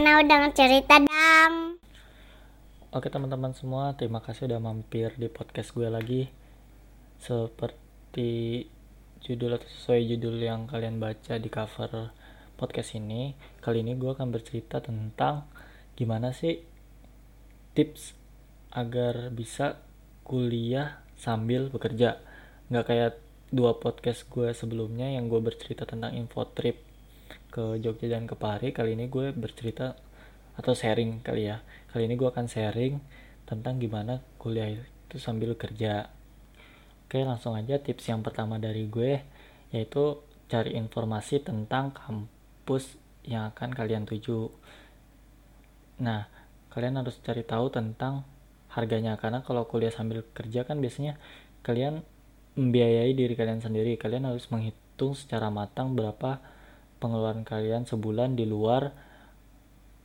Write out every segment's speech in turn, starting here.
channel dengan cerita dong. Oke teman-teman semua, terima kasih udah mampir di podcast gue lagi. Seperti judul atau sesuai judul yang kalian baca di cover podcast ini, kali ini gue akan bercerita tentang gimana sih tips agar bisa kuliah sambil bekerja. Nggak kayak dua podcast gue sebelumnya yang gue bercerita tentang info trip ke Jogja dan ke Pari. Kali ini gue bercerita atau sharing kali ya. Kali ini gue akan sharing tentang gimana kuliah itu sambil kerja. Oke langsung aja tips yang pertama dari gue yaitu cari informasi tentang kampus yang akan kalian tuju. Nah kalian harus cari tahu tentang harganya karena kalau kuliah sambil kerja kan biasanya kalian membiayai diri kalian sendiri. Kalian harus menghitung secara matang berapa pengeluaran kalian sebulan di luar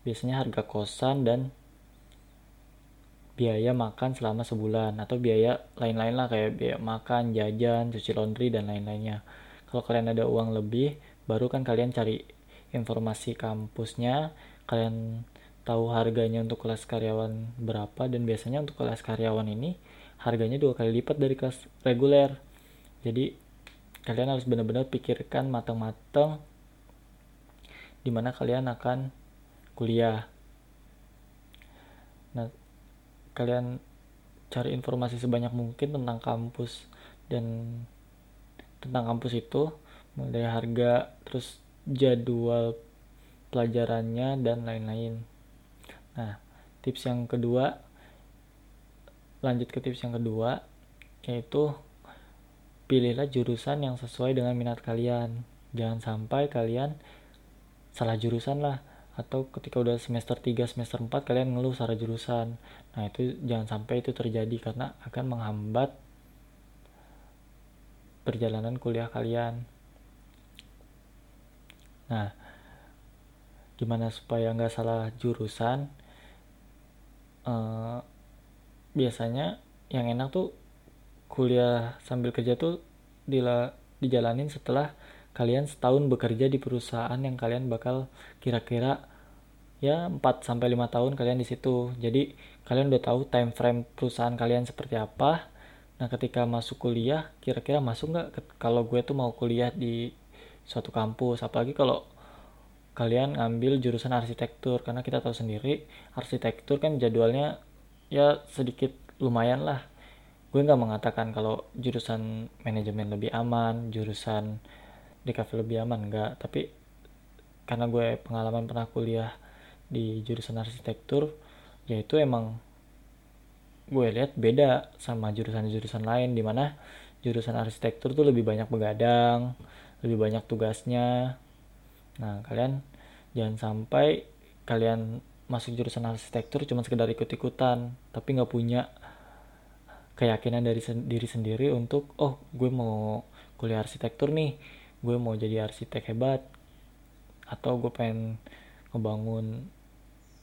biasanya harga kosan dan biaya makan selama sebulan atau biaya lain-lain lah kayak biaya makan, jajan, cuci laundry dan lain-lainnya. Kalau kalian ada uang lebih, baru kan kalian cari informasi kampusnya, kalian tahu harganya untuk kelas karyawan berapa dan biasanya untuk kelas karyawan ini harganya dua kali lipat dari kelas reguler. Jadi kalian harus benar-benar pikirkan matang-matang di mana kalian akan kuliah. Nah, kalian cari informasi sebanyak mungkin tentang kampus dan tentang kampus itu, mulai harga, terus jadwal pelajarannya dan lain-lain. Nah, tips yang kedua lanjut ke tips yang kedua yaitu pilihlah jurusan yang sesuai dengan minat kalian. Jangan sampai kalian salah jurusan lah. Atau ketika udah semester 3 semester 4 kalian ngeluh secara jurusan. Nah itu jangan sampai itu terjadi karena akan menghambat perjalanan kuliah kalian. Nah gimana supaya nggak salah jurusan? Uh, biasanya yang enak tuh kuliah sambil kerja tuh dila, dijalanin setelah kalian setahun bekerja di perusahaan yang kalian bakal kira-kira ya 4 sampai 5 tahun kalian di situ. Jadi kalian udah tahu time frame perusahaan kalian seperti apa. Nah, ketika masuk kuliah, kira-kira masuk nggak kalau gue tuh mau kuliah di suatu kampus, apalagi kalau kalian ngambil jurusan arsitektur karena kita tahu sendiri arsitektur kan jadwalnya ya sedikit lumayan lah gue nggak mengatakan kalau jurusan manajemen lebih aman jurusan di kafe lebih aman? Enggak tapi karena gue pengalaman pernah kuliah di jurusan arsitektur yaitu emang gue lihat beda sama jurusan-jurusan lain di mana jurusan arsitektur tuh lebih banyak begadang lebih banyak tugasnya. Nah kalian jangan sampai kalian masuk jurusan arsitektur cuma sekedar ikut-ikutan tapi nggak punya keyakinan dari sen diri sendiri untuk oh gue mau kuliah arsitektur nih gue mau jadi arsitek hebat atau gue pengen ngebangun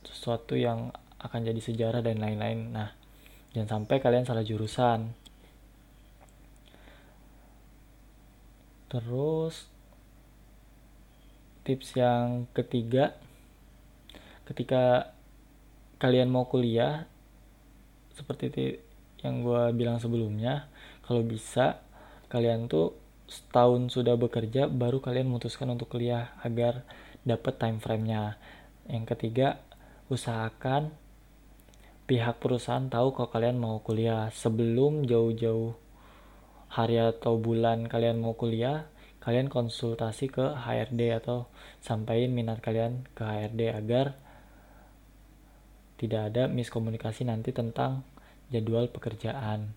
sesuatu yang akan jadi sejarah dan lain-lain. Nah jangan sampai kalian salah jurusan. Terus tips yang ketiga ketika kalian mau kuliah seperti yang gue bilang sebelumnya kalau bisa kalian tuh setahun sudah bekerja baru kalian memutuskan untuk kuliah agar dapat time frame-nya. Yang ketiga, usahakan pihak perusahaan tahu kalau kalian mau kuliah sebelum jauh-jauh hari atau bulan kalian mau kuliah, kalian konsultasi ke HRD atau sampaikan minat kalian ke HRD agar tidak ada miskomunikasi nanti tentang jadwal pekerjaan.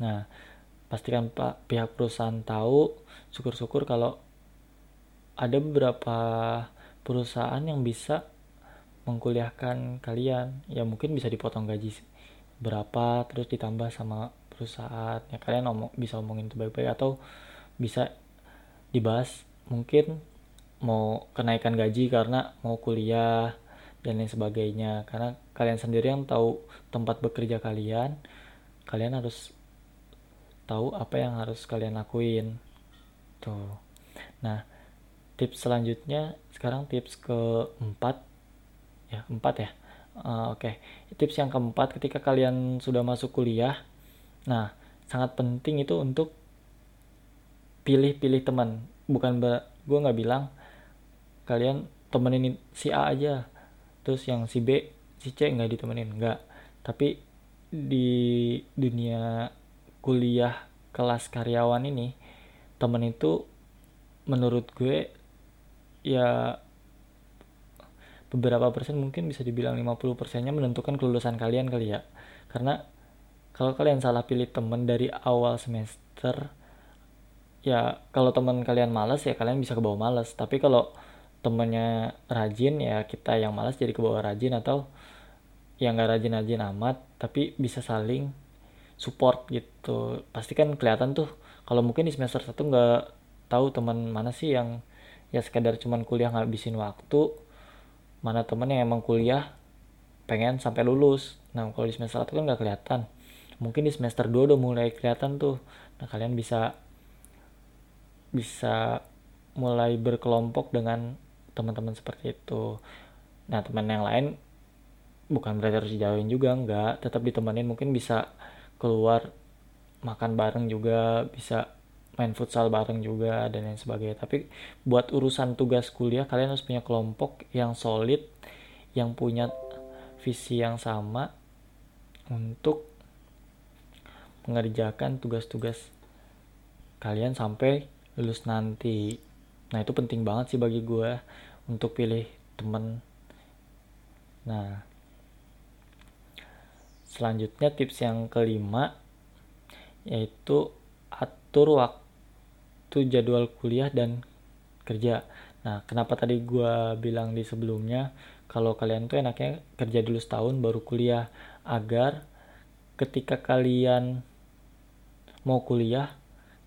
Nah, pastikan pak pihak perusahaan tahu syukur-syukur kalau ada beberapa perusahaan yang bisa mengkuliahkan kalian. Ya mungkin bisa dipotong gaji berapa terus ditambah sama perusahaan. Ya kalian omong, bisa omongin itu baik-baik atau bisa dibahas mungkin mau kenaikan gaji karena mau kuliah dan lain sebagainya. Karena kalian sendiri yang tahu tempat bekerja kalian kalian harus tahu apa yang harus kalian lakuin. Tuh. Nah tips selanjutnya sekarang tips keempat. Ya empat ya? Uh, oke. Okay. tips yang keempat ketika kalian sudah masuk kuliah nah sangat penting itu untuk pilih-pilih teman. Bukan gue nggak bilang kalian temenin si A aja terus yang si B si C nggak ditemenin nggak. Tapi di dunia kuliah kelas karyawan ini temen itu menurut gue ya beberapa persen mungkin bisa dibilang 50 persennya menentukan kelulusan kalian kali ya. Karena kalau kalian salah pilih temen dari awal semester ya kalau teman kalian males ya kalian bisa ke bawah males. Tapi kalau temennya rajin ya kita yang malas jadi ke bawah rajin atau yang gak rajin-rajin amat tapi bisa saling support gitu. Pasti kan kelihatan tuh kalau mungkin di semester satu nggak tahu teman mana sih yang ya sekedar cuman kuliah ngabisin waktu mana temen yang emang kuliah pengen sampai lulus. Nah kalau di semester satu kan nggak kelihatan. Mungkin di semester 2 udah mulai kelihatan tuh. Nah kalian bisa bisa mulai berkelompok dengan teman-teman seperti itu. Nah teman yang lain bukan berarti harus dijauhin juga enggak tetap ditemenin mungkin bisa keluar makan bareng juga bisa main futsal bareng juga dan lain sebagainya. Tapi buat urusan tugas kuliah kalian harus punya kelompok yang solid yang punya visi yang sama untuk mengerjakan tugas-tugas kalian sampai lulus nanti. Nah itu penting banget sih bagi gue untuk pilih temen. Nah selanjutnya tips yang kelima yaitu atur waktu jadwal kuliah dan kerja. Nah, kenapa tadi gue bilang di sebelumnya kalau kalian tuh enaknya kerja dulu setahun baru kuliah agar ketika kalian mau kuliah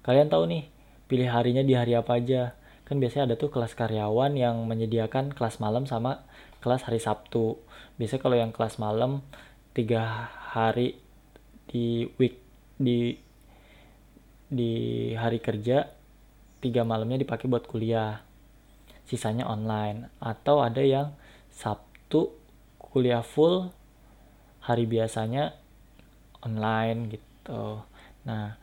kalian tahu nih pilih harinya di hari apa aja kan biasanya ada tuh kelas karyawan yang menyediakan kelas malam sama kelas hari Sabtu biasanya kalau yang kelas malam tiga hari di week di di hari kerja tiga malamnya dipakai buat kuliah. Sisanya online. Atau ada yang Sabtu kuliah full hari biasanya online gitu. Nah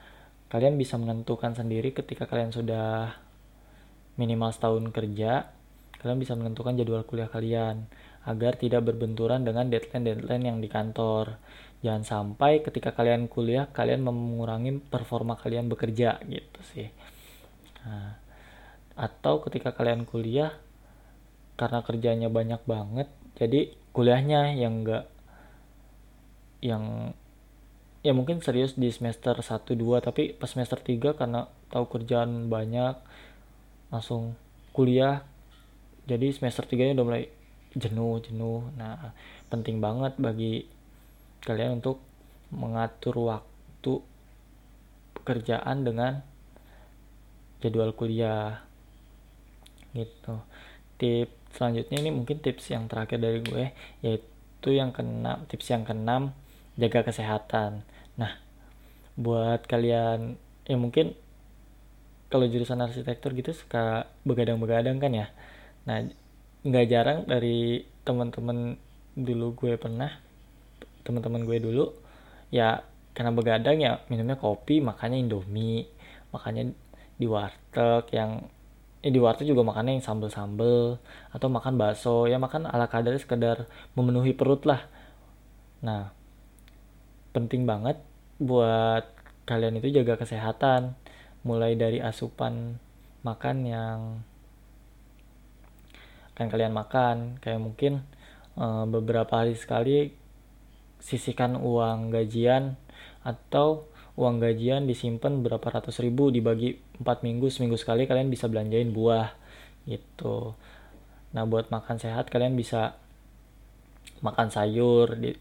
kalian bisa menentukan sendiri ketika kalian sudah minimal setahun kerja kalian bisa menentukan jadwal kuliah kalian agar tidak berbenturan dengan deadline-deadline yang di kantor. Jangan sampai ketika kalian kuliah kalian mengurangi performa kalian bekerja gitu sih. Nah, atau ketika kalian kuliah karena kerjanya banyak banget, jadi kuliahnya yang enggak yang ya mungkin serius di semester 1 2 tapi pas semester 3 karena tahu kerjaan banyak langsung kuliah. Jadi semester 3 nya udah mulai jenuh jenuh. Nah penting banget bagi kalian untuk mengatur waktu pekerjaan dengan jadwal kuliah gitu. Tips selanjutnya ini mungkin tips yang terakhir dari gue yaitu yang keenam tips yang keenam jaga kesehatan. Nah buat kalian ya mungkin kalau jurusan arsitektur gitu suka begadang-begadang kan ya? Nah nggak jarang dari teman-teman dulu gue pernah teman-teman gue dulu ya karena begadang ya minumnya kopi makanya indomie makanya di warteg yang eh, di warteg juga makannya yang sambel-sambel atau makan bakso ya makan ala kadar sekedar memenuhi perut lah. Nah penting banget buat kalian itu jaga kesehatan mulai dari asupan makan yang akan kalian makan. Kayak mungkin e, beberapa hari sekali sisihkan uang gajian atau uang gajian disimpan berapa ratus ribu dibagi 4 minggu seminggu sekali kalian bisa belanjain buah gitu. Nah buat makan sehat kalian bisa makan sayur di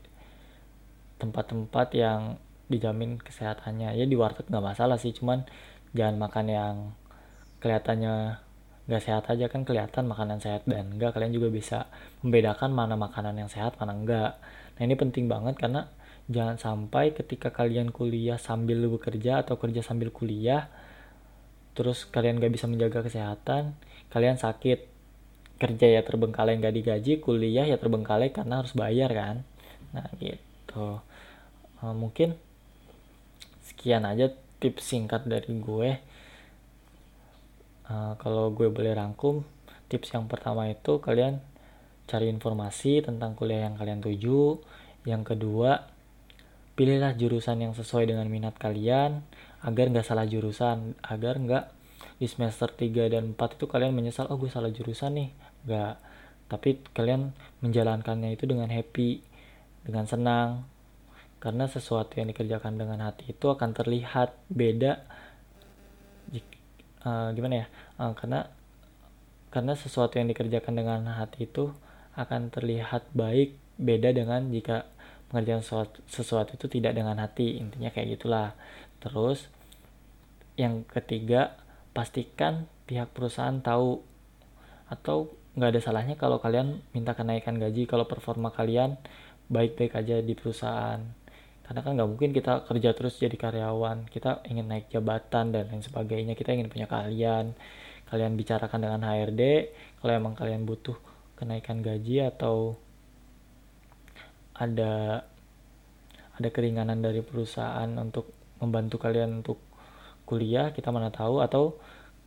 tempat-tempat yang dijamin kesehatannya. Ya di warteg nggak masalah sih cuman jangan makan yang kelihatannya nggak sehat aja kan kelihatan makanan sehat dan enggak kalian juga bisa membedakan mana makanan yang sehat mana enggak nah ini penting banget karena Jangan sampai ketika kalian kuliah sambil bekerja atau kerja sambil kuliah, terus kalian gak bisa menjaga kesehatan kalian sakit. Kerja ya terbengkalai nggak digaji kuliah ya terbengkalai karena harus bayar kan. Nah gitu. Uh, mungkin sekian aja tips singkat dari gue uh, kalau gue boleh rangkum tips yang pertama itu kalian cari informasi tentang kuliah yang kalian tuju. Yang kedua pilihlah jurusan yang sesuai dengan minat kalian agar nggak salah jurusan agar nggak di semester 3 dan 4 itu kalian menyesal oh gue salah jurusan nih. Nggak. Tapi kalian menjalankannya itu dengan happy dengan senang. Karena sesuatu yang dikerjakan dengan hati itu akan terlihat beda uh, gimana ya? Uh, karena karena sesuatu yang dikerjakan dengan hati itu akan terlihat baik beda dengan jika mengerjakan sesuatu, sesuatu itu tidak dengan hati intinya kayak gitulah. Terus yang ketiga pastikan pihak perusahaan tahu. Atau nggak ada salahnya kalau kalian minta kenaikan gaji kalau performa kalian baik-baik aja di perusahaan karena kan nggak mungkin kita kerja terus jadi karyawan. Kita ingin naik jabatan dan lain sebagainya. Kita ingin punya kalian. Kalian bicarakan dengan HRD kalau emang kalian butuh kenaikan gaji atau ada ada keringanan dari perusahaan untuk membantu kalian untuk kuliah kita mana tahu. Atau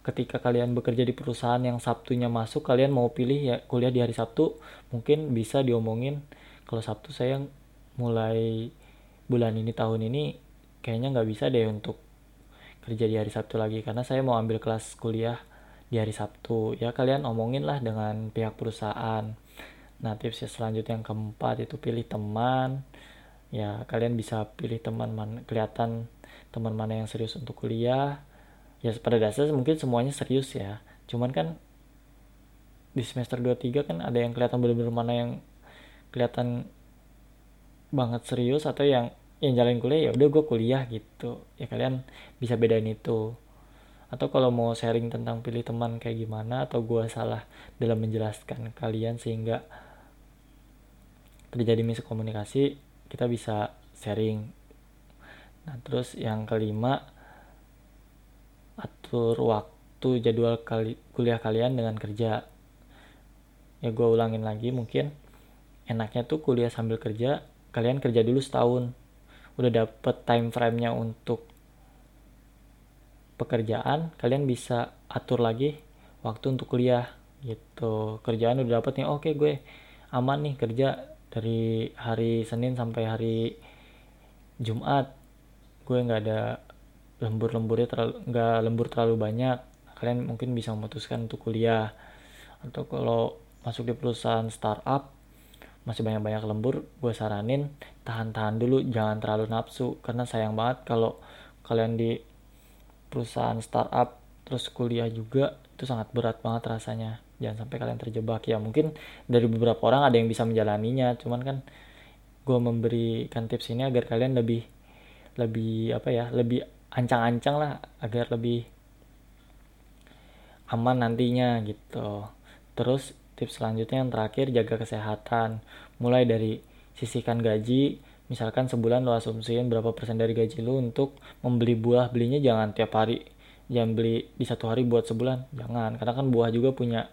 ketika kalian bekerja di perusahaan yang Sabtunya masuk kalian mau pilih ya kuliah di hari Sabtu mungkin bisa diomongin. Kalau Sabtu saya mulai bulan ini tahun ini kayaknya nggak bisa deh untuk kerja di hari Sabtu lagi karena saya mau ambil kelas kuliah di hari Sabtu ya kalian omongin lah dengan pihak perusahaan Nah tips selanjutnya yang keempat itu pilih teman. Ya kalian bisa pilih teman man kelihatan teman mana yang serius untuk kuliah. Ya pada dasarnya mungkin semuanya serius ya. Cuman kan di semester 2-3 kan ada yang kelihatan benar-benar mana yang kelihatan banget serius atau yang yang jalan kuliah ya udah gue kuliah gitu. Ya kalian bisa bedain itu. Atau kalau mau sharing tentang pilih teman kayak gimana atau gue salah dalam menjelaskan kalian sehingga terjadi miskomunikasi kita bisa sharing. Nah terus yang kelima atur waktu jadwal kali, kuliah kalian dengan kerja. Ya gue ulangin lagi mungkin enaknya tuh kuliah sambil kerja kalian kerja dulu setahun. Udah dapet time frame-nya untuk pekerjaan kalian bisa atur lagi waktu untuk kuliah gitu. Kerjaan udah dapet nih oke gue aman nih kerja dari hari Senin sampai hari Jumat. Gue nggak ada lembur-lemburnya terlalu nggak lembur terlalu banyak. Kalian mungkin bisa memutuskan untuk kuliah. Atau kalau masuk di perusahaan startup masih banyak-banyak lembur gue saranin tahan-tahan dulu jangan terlalu nafsu. Karena sayang banget kalau kalian di perusahaan startup terus kuliah juga itu sangat berat banget rasanya. Jangan sampai kalian terjebak. Ya mungkin dari beberapa orang ada yang bisa menjalaninya. Cuman kan gue memberikan tips ini agar kalian lebih lebih apa ya lebih ancang-ancang lah agar lebih aman nantinya gitu. Terus tips selanjutnya yang terakhir jaga kesehatan. Mulai dari sisihkan gaji misalkan sebulan lo asumsiin berapa persen dari gaji lo untuk membeli buah belinya jangan tiap hari. Jangan beli di satu hari buat sebulan jangan. Karena kan buah juga punya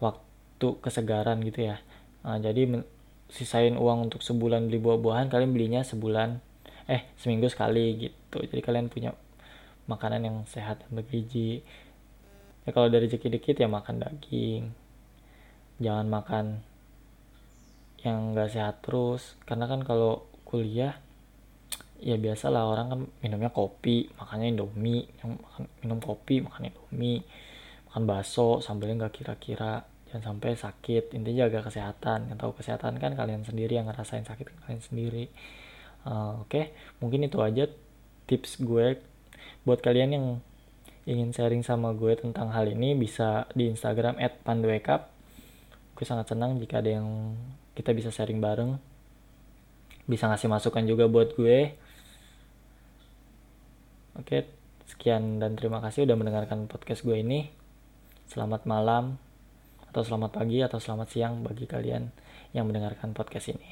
waktu kesegaran gitu ya. Nah, jadi sisain uang untuk sebulan beli buah-buahan kalian belinya sebulan eh seminggu sekali gitu. Jadi kalian punya makanan yang sehat dan bergizi. Ya kalau dari rezeki dikit ya makan daging jangan makan yang enggak sehat terus. Karena kan kalau kuliah ya biasa lah orang kan minumnya kopi makanya indomie makan minum kopi makan indomie makan bakso sambelnya nggak kira-kira. Jangan sampai sakit. Intinya jaga kesehatan. Yang tahu kesehatan kan kalian sendiri yang ngerasain sakit kalian sendiri. Uh, oke okay. mungkin itu aja tips gue. Buat kalian yang ingin sharing sama gue tentang hal ini bisa di Instagram @panduekap gue sangat senang jika ada yang kita bisa sharing bareng bisa ngasih masukan juga buat gue Oke, sekian dan terima kasih udah mendengarkan podcast gue ini. Selamat malam, atau selamat pagi, atau selamat siang bagi kalian yang mendengarkan podcast ini.